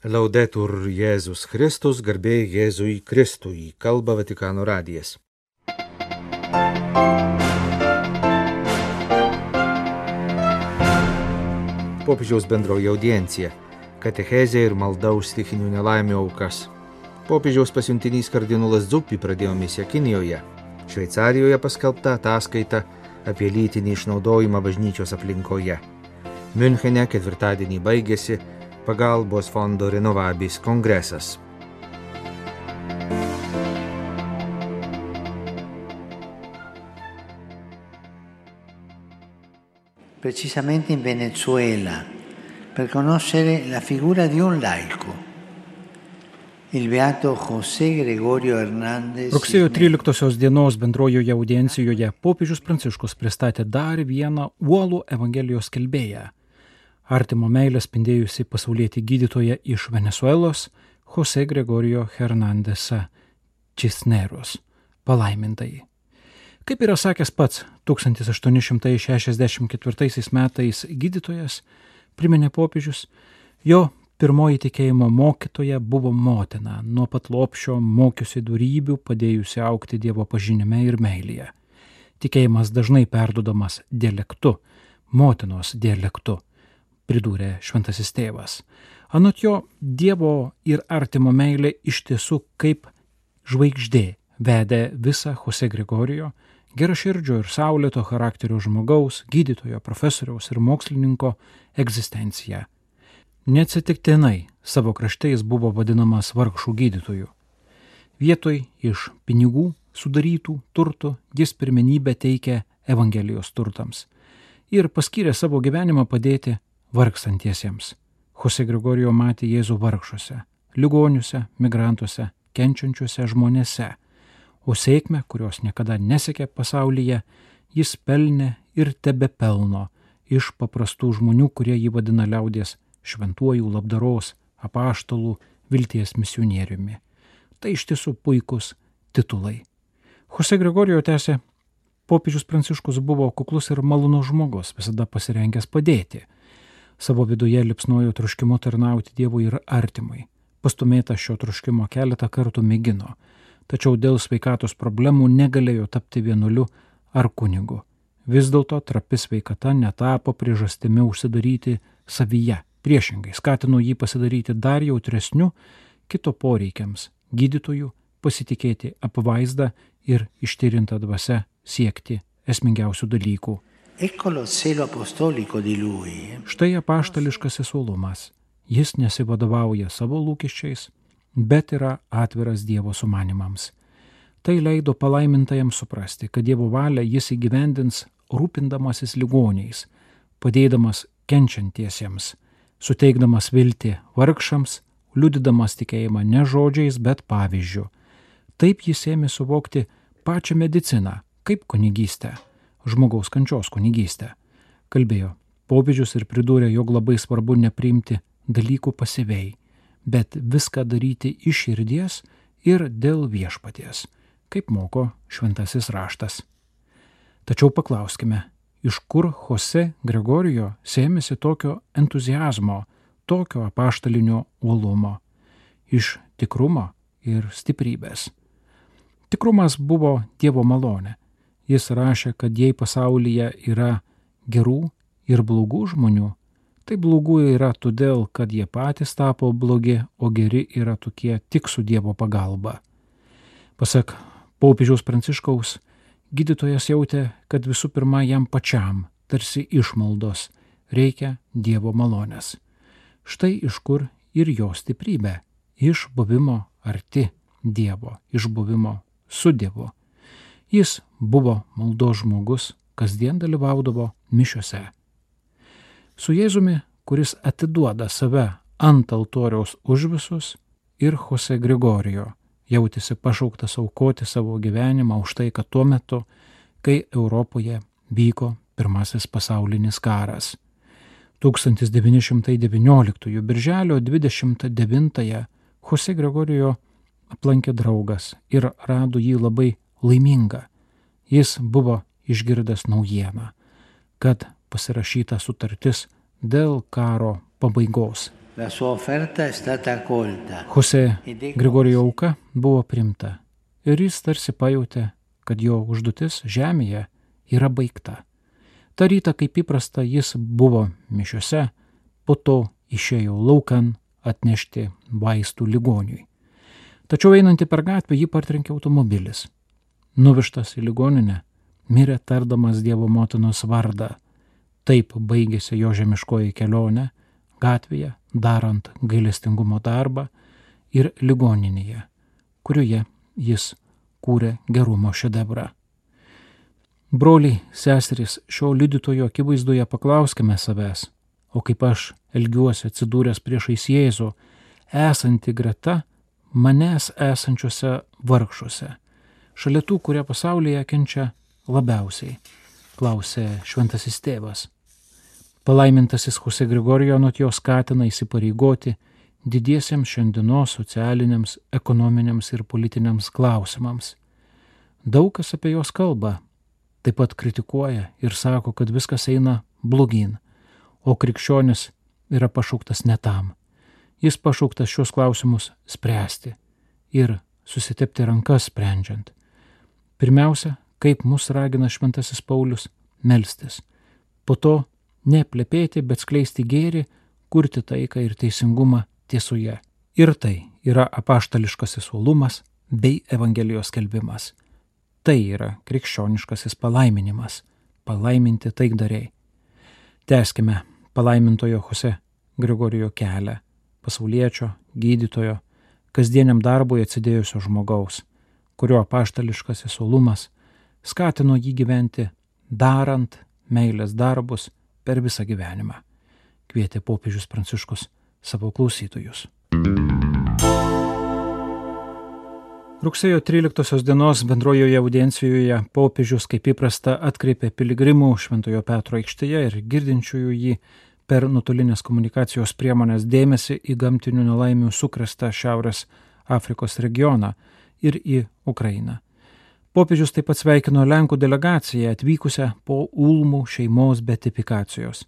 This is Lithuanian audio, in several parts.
Laudetur Jėzus Kristus, garbė Jėzui Kristui, kalba Vatikano radijas. Popiežiaus bendroji audiencija - katechezė ir malda už stichinių nelaimių aukas. Popiežiaus pasiuntinys kardinolas Zupi pradėjo misiją Kinijoje. Šveicarijoje paskelbta ataskaita apie lytinį išnaudojimą bažnyčios aplinkoje. Münchene ketvirtadienį baigėsi pagalbos fondo Renovabis kongresas. precisamente in Venezuela, per conoscere la figura di un laico. Il beato José Gregorio Hernández. Rugsėjo 13 dienos bendrojoje audiencijoje popiežius Pranciškus pristatė dar vieną uolų Evangelijos kelbėją. Artimo meilę spindėjusi pasaulietį gydytoją iš Venezuelos José Gregorio Hernandesą Cisneros, palaimintai. Kaip yra sakęs pats 1864 metais gydytojas, priminė popiežius, jo pirmoji tikėjimo mokytoja buvo motina, nuo pat lopšio mokiusi darybių, padėjusi aukti Dievo pažinime ir meilėje. Tikėjimas dažnai perdodamas dialektu, motinos dialektu, pridūrė šventasis tėvas. Anot jo, Dievo ir artimo meilė iš tiesų kaip žvaigždė vedė visą Jose Gregorijo, geraširdžio ir saulėto charakterio žmogaus, gydytojo, profesoriaus ir mokslininko egzistenciją. Neatsitiktinai savo krašte jis buvo vadinamas vargšų gydytoju. Vietoj iš pinigų sudarytų turtų jis pirmenybę teikė Evangelijos turtams ir paskyrė savo gyvenimą padėti vargstantiesiems. Jose Gregorijo matė Jėzų vargšuose, ligoniuose, migrantuose, kenčiančiuose žmonėse o sėkmę, kurios niekada nesiekė pasaulyje, jis pelnė ir tebe pelno iš paprastų žmonių, kurie jį vadina liaudės šventuojų labdaros, apaštalų, vilties misionieriumi. Tai iš tiesų puikus titulai. Jose Gregorijo tęsė, popiežius Pranciškus buvo kuklus ir malonus žmogus, visada pasirengęs padėti. Savo viduje lipsnojo troškimo tarnauti Dievui ir artimui. Pastumėta šio troškimo keletą kartų mėgino tačiau dėl sveikatos problemų negalėjo tapti vienuoliu ar kunigu. Vis dėlto trapi sveikata netapo priežastimi užsidaryti savyje. Priešingai skatino jį pasidaryti dar jautresniu kito poreikiams - gydytojų, pasitikėti apvaizdą ir ištyrinta dvasia siekti esmingiausių dalykų. Štai apaštališkasis uolumas. Jis nesivadovauja savo lūkesčiais, bet yra atviras Dievo sumanimams. Tai leido palaimintajam suprasti, kad Dievo valią jis įgyvendins rūpindamasis ligoniais, padėdamas kenčiantiesiems, suteikdamas viltį vargšams, liudydamas tikėjimą ne žodžiais, bet pavyzdžių. Taip jis ėmė suvokti pačią mediciną kaip kunigystę, žmogaus kančios kunigystę. Kalbėjo popiežius ir pridūrė, jog labai svarbu nepriimti dalykų pasyviai, bet viską daryti iš širdies ir dėl viešpaties, kaip moko šventasis raštas. Tačiau paklauskime, iš kur Jose Gregorijo sėmėsi tokio entuzijazmo, tokio apaštalinio uolumo, iš tikrumo ir stiprybės. Tikrumas buvo Dievo malonė. Jis rašė, kad jei pasaulyje yra gerų ir blogų žmonių, Tai blogų yra todėl, kad jie patys tapo blogi, o geri yra tokie tik su Dievo pagalba. Pasak popiežiaus pranciškaus, gydytojas jautė, kad visų pirma jam pačiam, tarsi išmaldos, reikia Dievo malonės. Štai iš kur ir jo stiprybė - iš buvimo arti Dievo, iš buvimo su Dievu. Jis buvo maldos žmogus, kasdien dalyvaudavo mišiuose su Jėzumi, kuris atiduoda save ant altoriaus už visus, ir Jose Grigorijo jautėsi pašauktas aukoti savo gyvenimą už tai, kad tuo metu, kai Europoje vyko pirmasis pasaulinis karas. 1919 birželio 29-ąją Jose Gregorijo aplankė draugas ir rado jį labai laimingą. Jis buvo išgirdęs naujieną, kad pasirašyta sutartis dėl karo pabaigos. Jose Grigorijo auka buvo primta ir jis tarsi pajutė, kad jo užduotis žemėje yra baigta. Ta rytą, kaip įprasta, jis buvo mišiuose, po to išėjo laukan atnešti vaistų ligoniui. Tačiau einantį per gatvę jį partrenkė automobilis. Nuvištas į ligoninę, mirė tardamas Dievo motinos vardą. Taip baigėsi jo žemiškoji kelionė gatvėje, darant gailestingumo darbą ir ligoninėje, kurioje jis kūrė gerumo šedevrą. Broliai, seserys, šio liudytojo akivaizdoje paklauskime savęs, o kaip aš elgiuosi atsidūręs priešais Jėzų, esanti greta manęs esančiuose vargšuose, šalia tų, kurie pasaulyje kenčia labiausiai, klausė šventasis tėvas. Palaimintasis Jose Grigorijo nuo jo skatina įsipareigoti didiesiems šiandienos socialiniams, ekonominiams ir politiniams klausimams. Daug kas apie juos kalba, taip pat kritikuoja ir sako, kad viskas eina blogyn, o krikščionis yra pašauktas ne tam. Jis pašauktas šios klausimus spręsti ir susitepti rankas sprendžiant. Pirmiausia, kaip mus ragina šventasis Paulius - melstis. Po to neplepėti, bet skleisti gėrį, kurti taiką ir teisingumą tiesoje. Ir tai yra apaštališkasis uolumas bei Evangelijos skelbimas. Tai yra krikščioniškasis palaiminimas - palaiminti taikdariai. Teskime palaimintojo Jose Grigorijo kelią - pasaulietčio, gydytojo, kasdieniam darbui atsidėjusio žmogaus, kurio apaštališkasis uolumas skatino jį gyventi darant meilės darbus per visą gyvenimą, kvietė popiežius Pranciškus savo klausytojus. Rugsėjo 13 dienos bendrojoje audiencijoje popiežius kaip įprasta atkreipė piligrimų Šventojo Petro aikštėje ir girdinčiųjų jį per nutolinės komunikacijos priemonės dėmesį į gamtinių nelaimių sukrestą Šiaurės Afrikos regioną ir į Ukrainą. Popiežius taip pat sveikino Lenkų delegaciją atvykusią po Ulmų šeimos betifikacijos.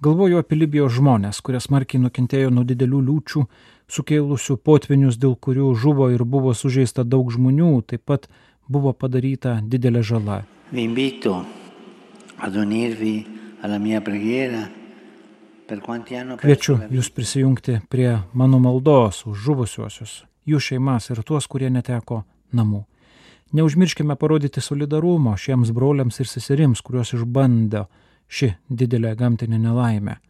Galvoju apie Libijos žmonės, kurie smarkiai nukentėjo nuo didelių liūčių, sukėlusių potvinius, dėl kurių žuvo ir buvo sužeista daug žmonių, taip pat buvo padaryta didelė žala. Kviečiu jūs prisijungti prie mano maldos už žuvusiuosius, jų šeimas ir tuos, kurie neteko namų. Neužmirškime parodyti solidarumo šiems broliams ir seserims, kuriuos išbandė ši didelė gamtinė nelaimė.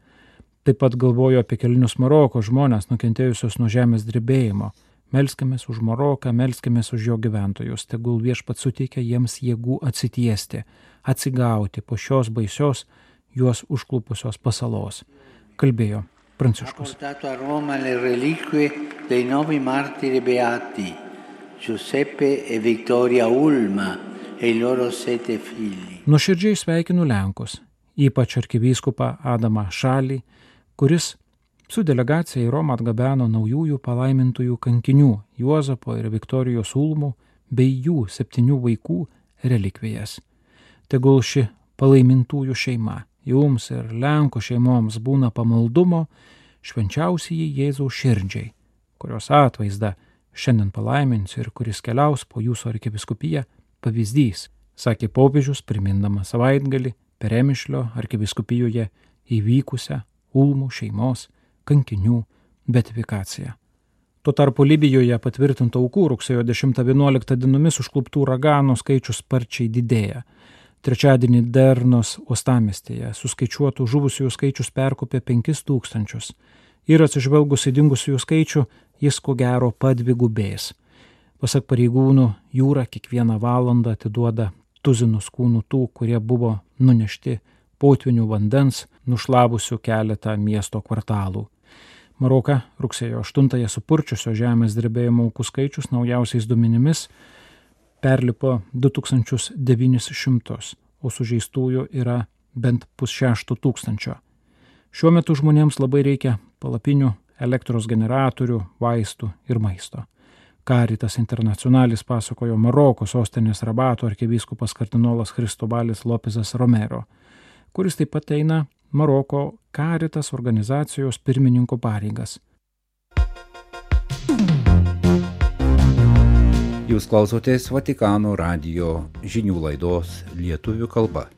Taip pat galvoju apie kelinius Maroko žmonės nukentėjusius nuo žemės drebėjimo. Melskimės už Maroką, melskimės už jo gyventojus, tegul viešpat suteikia jiems jėgų atsitiesti, atsigauti po šios baisios juos užklupusios pasalos. Kalbėjo Pranciškus. Giuseppe e Vittoria Ulma e i loro sette figli. Nuoširdžiai sveikinu Lenkus, ypač arkivyskupą Adamą Šalį, kuris su delegacija į Romą atgabeno naujųjų palaimintųjų kankinių Juozapo ir Viktorijos Ulmų bei jų septynių vaikų relikvijas. Tegul ši palaimintųjų šeima jums ir Lenkų šeimoms būna pamaldumo švenčiausiai Jėzaus širdžiai, kurios atvaizdą šiandien palaiminsiu ir kuris keliaus po jūsų arkiviskupiją pavyzdys, sakė popiežius primindamas savaitgalį Peremišlio arkiviskupijoje įvykusią Ulmų šeimos kankinių betifikaciją. Tuo tarpu Libijoje patvirtintų aukų rugsėjo 10-11 dienomis užkluptų uraganų skaičius sparčiai didėja. Trečiadienį Dernos uostamestėje suskaičiuotų žuvusiųjų skaičius perkopė 5000 ir atsižvelgus į dingusiųjų skaičių jis ko gero padvigubės. Pasak pareigūnų, jūra kiekvieną valandą atiduoda tuzinus kūnų tų, kurie buvo nunešti potvinių vandens, nušlavusių keletą miesto kvartalų. Maroka rugsėjo 8-ąją supurčiusio žemės drebėjimo aukų skaičius naujausiais duomenimis perlipo 2900, o sužeistųjų yra bent pusšešto tūkstančio. Šiuo metu žmonėms labai reikia palapinių, elektros generatorių, vaistų ir maisto. Karitas Internacionalis pasakojo Maroko sostinės rabato arkivyskupas kardinolas Kristobalis Lopezas Romero, kuris taip pat eina Maroko Karitas organizacijos pirmininko pareigas. Jūs klausotės Vatikano radio žinių laidos lietuvių kalba.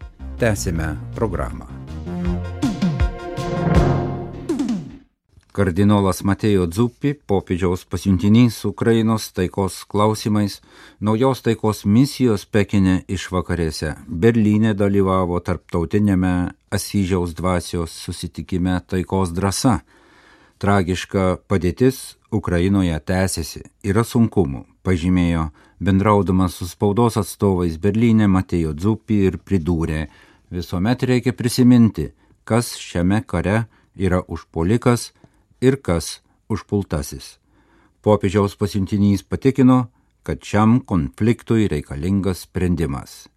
Tęsime programą. Kardinolas Matėjo Dzuppi, popiežiaus pasiuntinys Ukrainos taikos klausimais, naujos taikos misijos Pekinė išvakarėse Berlyne dalyvavo tarptautinėme Asyžiaus dvasios susitikime taikos drąsa. Tragiška padėtis Ukrainoje tęsiasi, yra sunkumų, pažymėjo bendraudamas su spaudos atstovais Berlyne Matėjo Dzuppi ir pridūrė, visuomet reikia prisiminti, kas šiame kare yra užpolikas, ir kas užpultasis. Popiežiaus pasiuntinys patikino, kad šiam konfliktui reikalingas sprendimas.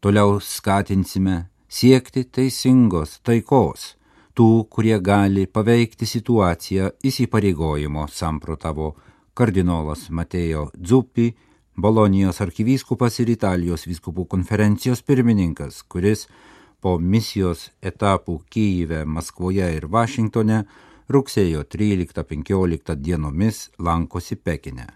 Toliau skatinsime siekti teisingos taikos, tų, kurie gali paveikti situaciją įsipareigojimo samprotavo kardinolas Matėjo Dzuppi, Bolonijos arkivyskupas ir Italijos vyskupų konferencijos pirmininkas, kuris po misijos etapų Kyjive, Maskvoje ir Vašingtone rugsėjo 13-15 dienomis lankosi Pekine.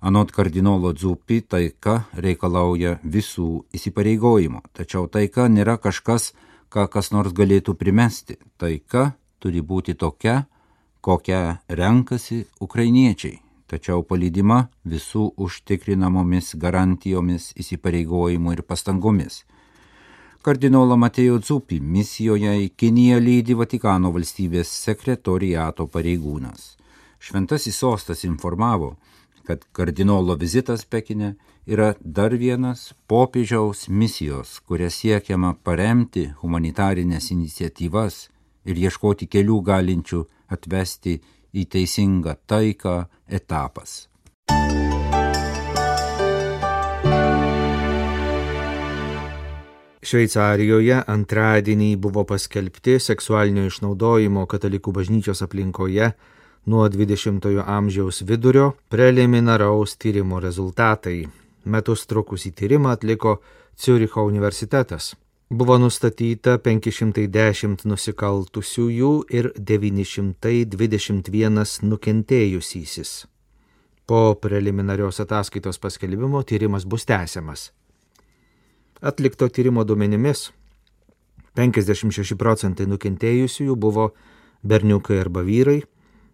Anot kardinolo Dzupi taika reikalauja visų įsipareigojimo, tačiau taika nėra kažkas, ką kas nors galėtų primesti. Taika turi būti tokia, kokią renkasi ukrainiečiai, tačiau palydima visų užtikrinamomis garantijomis, įsipareigojimu ir pastangomis. Kardinolą Matėjo Dzupį misijoje į Kiniją lydi Vatikano valstybės sekretoriato pareigūnas. Šventasis sostas informavo, kad kardinolo vizitas Pekine yra dar vienas popiežiaus misijos, kuria siekiama paremti humanitarinės iniciatyvas ir ieškoti kelių galinčių atvesti į teisingą taiką etapas. Šveicarijoje antradienį buvo paskelbti seksualinio išnaudojimo katalikų bažnyčios aplinkoje nuo 20-ojo amžiaus vidurio preliminaraus tyrimo rezultatai. Metus trukusį tyrimą atliko Ciuricho universitetas. Buvo nustatyta 510 nusikaltusiųjų ir 921 nukentėjusysis. Po preliminarios ataskaitos paskelbimo tyrimas bus tęsiamas. Atlikto tyrimo duomenimis 56 procentai nukentėjusiųjų buvo berniukai arba vyrai,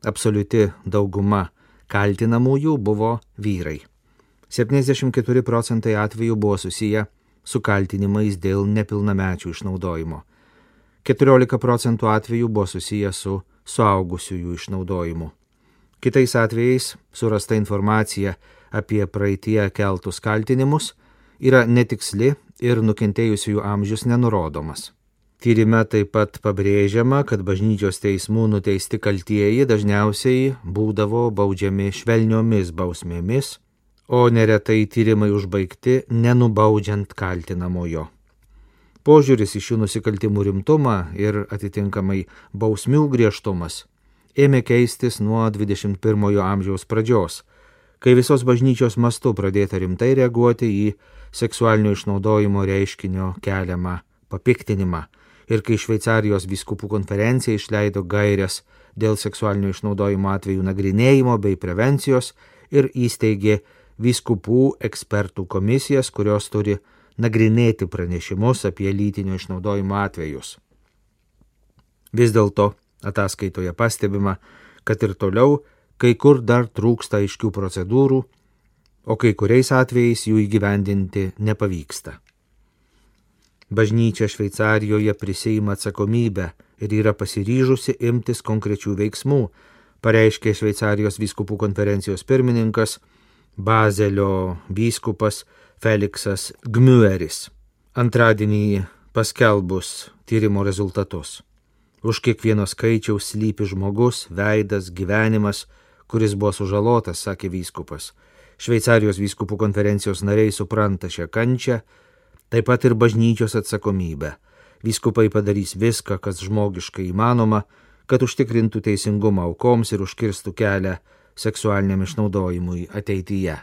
absoliuti dauguma kaltinamųjų buvo vyrai. 74 procentai atvejų buvo susiję su kaltinimais dėl nepilnamečių išnaudojimo. 14 procentų atvejų buvo susiję su suaugusiųjų išnaudojimu. Kitais atvejais surasta informacija apie praeitie keltus kaltinimus yra netiksli ir nukentėjusiųjų amžius nenurodomas. Tyrime taip pat pabrėžiama, kad bažnyčios teismų nuteisti kaltieji dažniausiai būdavo baudžiami švelniomis bausmėmis, o neretai tyrimai užbaigti nenubaudžiant kaltinamojo. Požiūris į šių nusikaltimų rimtumą ir atitinkamai bausmių griežtumas ėmė keistis nuo 21-ojo amžiaus pradžios, kai visos bažnyčios mastu pradėta rimtai reaguoti į seksualinio išnaudojimo reiškinio keliamą papiktinimą ir kai Šveicarijos viskupų konferencija išleido gairias dėl seksualinio išnaudojimo atvejų nagrinėjimo bei prevencijos ir įsteigė viskupų ekspertų komisijas, kurios turi nagrinėti pranešimus apie lytinio išnaudojimo atvejus. Vis dėlto ataskaitoje pastebima, kad ir toliau kai kur dar trūksta aiškių procedūrų, o kai kuriais atvejais jų įgyvendinti nepavyksta. Bažnyčia Šveicarijoje prisėima atsakomybę ir yra pasiryžusi imtis konkrečių veiksmų, pareiškė Šveicarijos vyskupų konferencijos pirmininkas Bazelio vyskupas Feliksas Gmueris. Antradienį paskelbus tyrimo rezultatus. Už kiekvieno skaičiaus slypi žmogus, veidas, gyvenimas, kuris buvo sužalotas, sakė vyskupas. Šveicarijos vyskupų konferencijos nariai supranta šią kančią, taip pat ir bažnyčios atsakomybę. Vyskupai padarys viską, kas žmogiškai įmanoma, kad užtikrintų teisingumą aukoms ir užkirstų kelią seksualiniam išnaudojimui ateityje.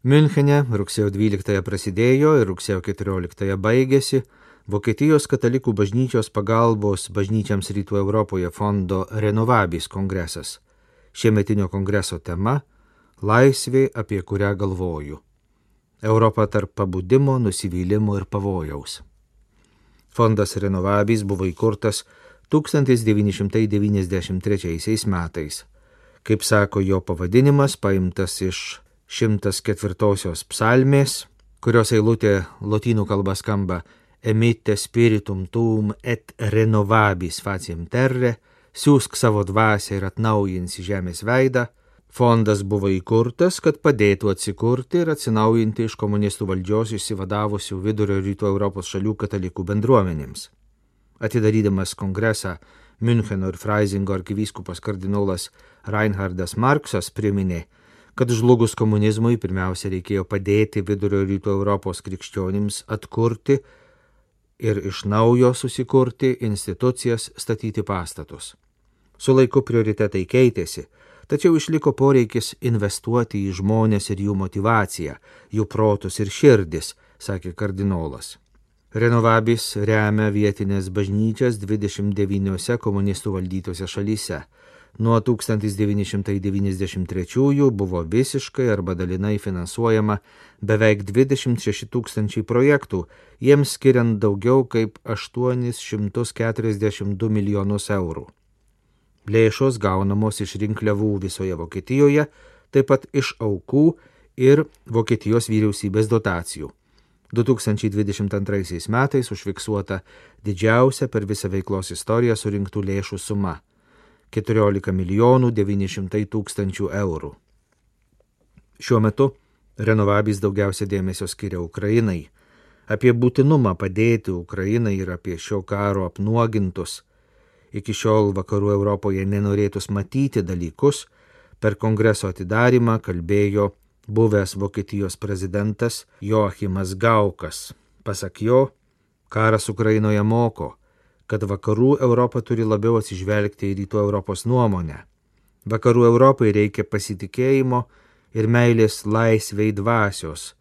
Münchene rugsėjo 12 prasidėjo ir rugsėjo 14 baigėsi Vokietijos katalikų bažnyčios pagalbos bažnyčiams rytų Europoje fondo Renovabis kongresas. Šiemetinio kongreso tema - laisvė, apie kurią galvoju. Europa tarp pabudimo, nusivylimo ir pavojaus. Fondas Renovabis buvo įkurtas 1993 metais. Kaip sako jo pavadinimas, paimtas iš 104 psalmės, kurios eilutė lotynų kalba skamba emite spiritum tum et renovabis faciem terre, siūsk savo dvasę ir atnaujinsi žemės veidą, fondas buvo įkurtas, kad padėtų atsikurti ir atsinaujinti iš komunistų valdžios išsivadavusių vidurio rytų Europos šalių katalikų bendruomenėms. Atidarydamas kongresą, Müncheno ir Freisingo arkivyskupas kardinolas Reinhardas Marksas priminė, kad žlugus komunizmui pirmiausia reikėjo padėti vidurio rytų Europos krikščionims atkurti ir iš naujo susikurti institucijas, statyti pastatus. Su laiku prioritetai keitėsi, tačiau išliko poreikis investuoti į žmonės ir jų motivaciją, jų protus ir širdis, sakė kardinolas. Renovabis remia vietinės bažnyčias 29 komunistų valdytose šalyse Nuo 1993 buvo visiškai arba dalinai finansuojama beveik 26 tūkstančiai projektų, jiems skiriant daugiau kaip 842 milijonus eurų. Lėšos gaunamos iš rinkliavų visoje Vokietijoje, taip pat iš aukų ir Vokietijos vyriausybės dotacijų. 2022 metais užfiksuota didžiausia per visą veiklos istoriją surinktų lėšų suma 14 milijonų 900 tūkstančių eurų. Šiuo metu Renovabis daugiausia dėmesio skiria Ukrainai. Apie būtinumą padėti Ukrainai ir apie šio karo apnuogintus, iki šiol vakarų Europoje nenorėtus matyti dalykus, per kongreso atidarimą kalbėjo buvęs Vokietijos prezidentas Joachimas Gaukas. Pasak jo, karas Ukrainoje moko, kad vakarų Europa turi labiau atsižvelgti į rytų Europos nuomonę. Vakarų Europai reikia pasitikėjimo ir meilės laisviai dvasios,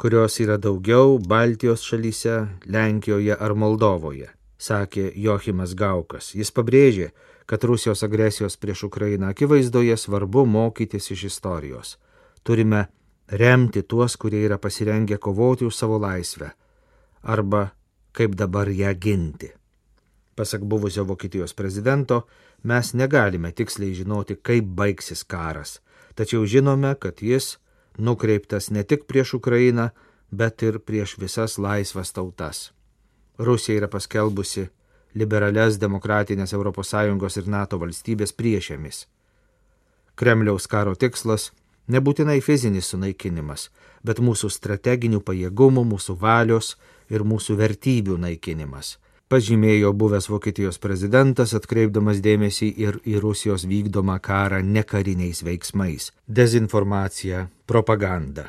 kurios yra daugiau Baltijos šalyse, Lenkijoje ar Moldovoje, sakė Jochimas Gaukas. Jis pabrėžė, kad Rusijos agresijos prieš Ukrainą akivaizdoje svarbu mokytis iš istorijos. Turime remti tuos, kurie yra pasirengę kovoti už savo laisvę arba kaip dabar ją ginti. Pasak buvusio Vokietijos prezidento, mes negalime tiksliai žinoti, kaip baigsis karas, tačiau žinome, kad jis nukreiptas ne tik prieš Ukrainą, bet ir prieš visas laisvas tautas. Rusija yra paskelbusi liberales demokratinės ES ir NATO valstybės priešėmis. Kremliaus karo tikslas nebūtinai fizinis sunaikinimas, bet mūsų strateginių pajėgumų, mūsų valios ir mūsų vertybių naikinimas pažymėjo buvęs Vokietijos prezidentas, atkreipdamas dėmesį ir į Rusijos vykdomą karą nekariniais veiksmais - dezinformacija, propaganda.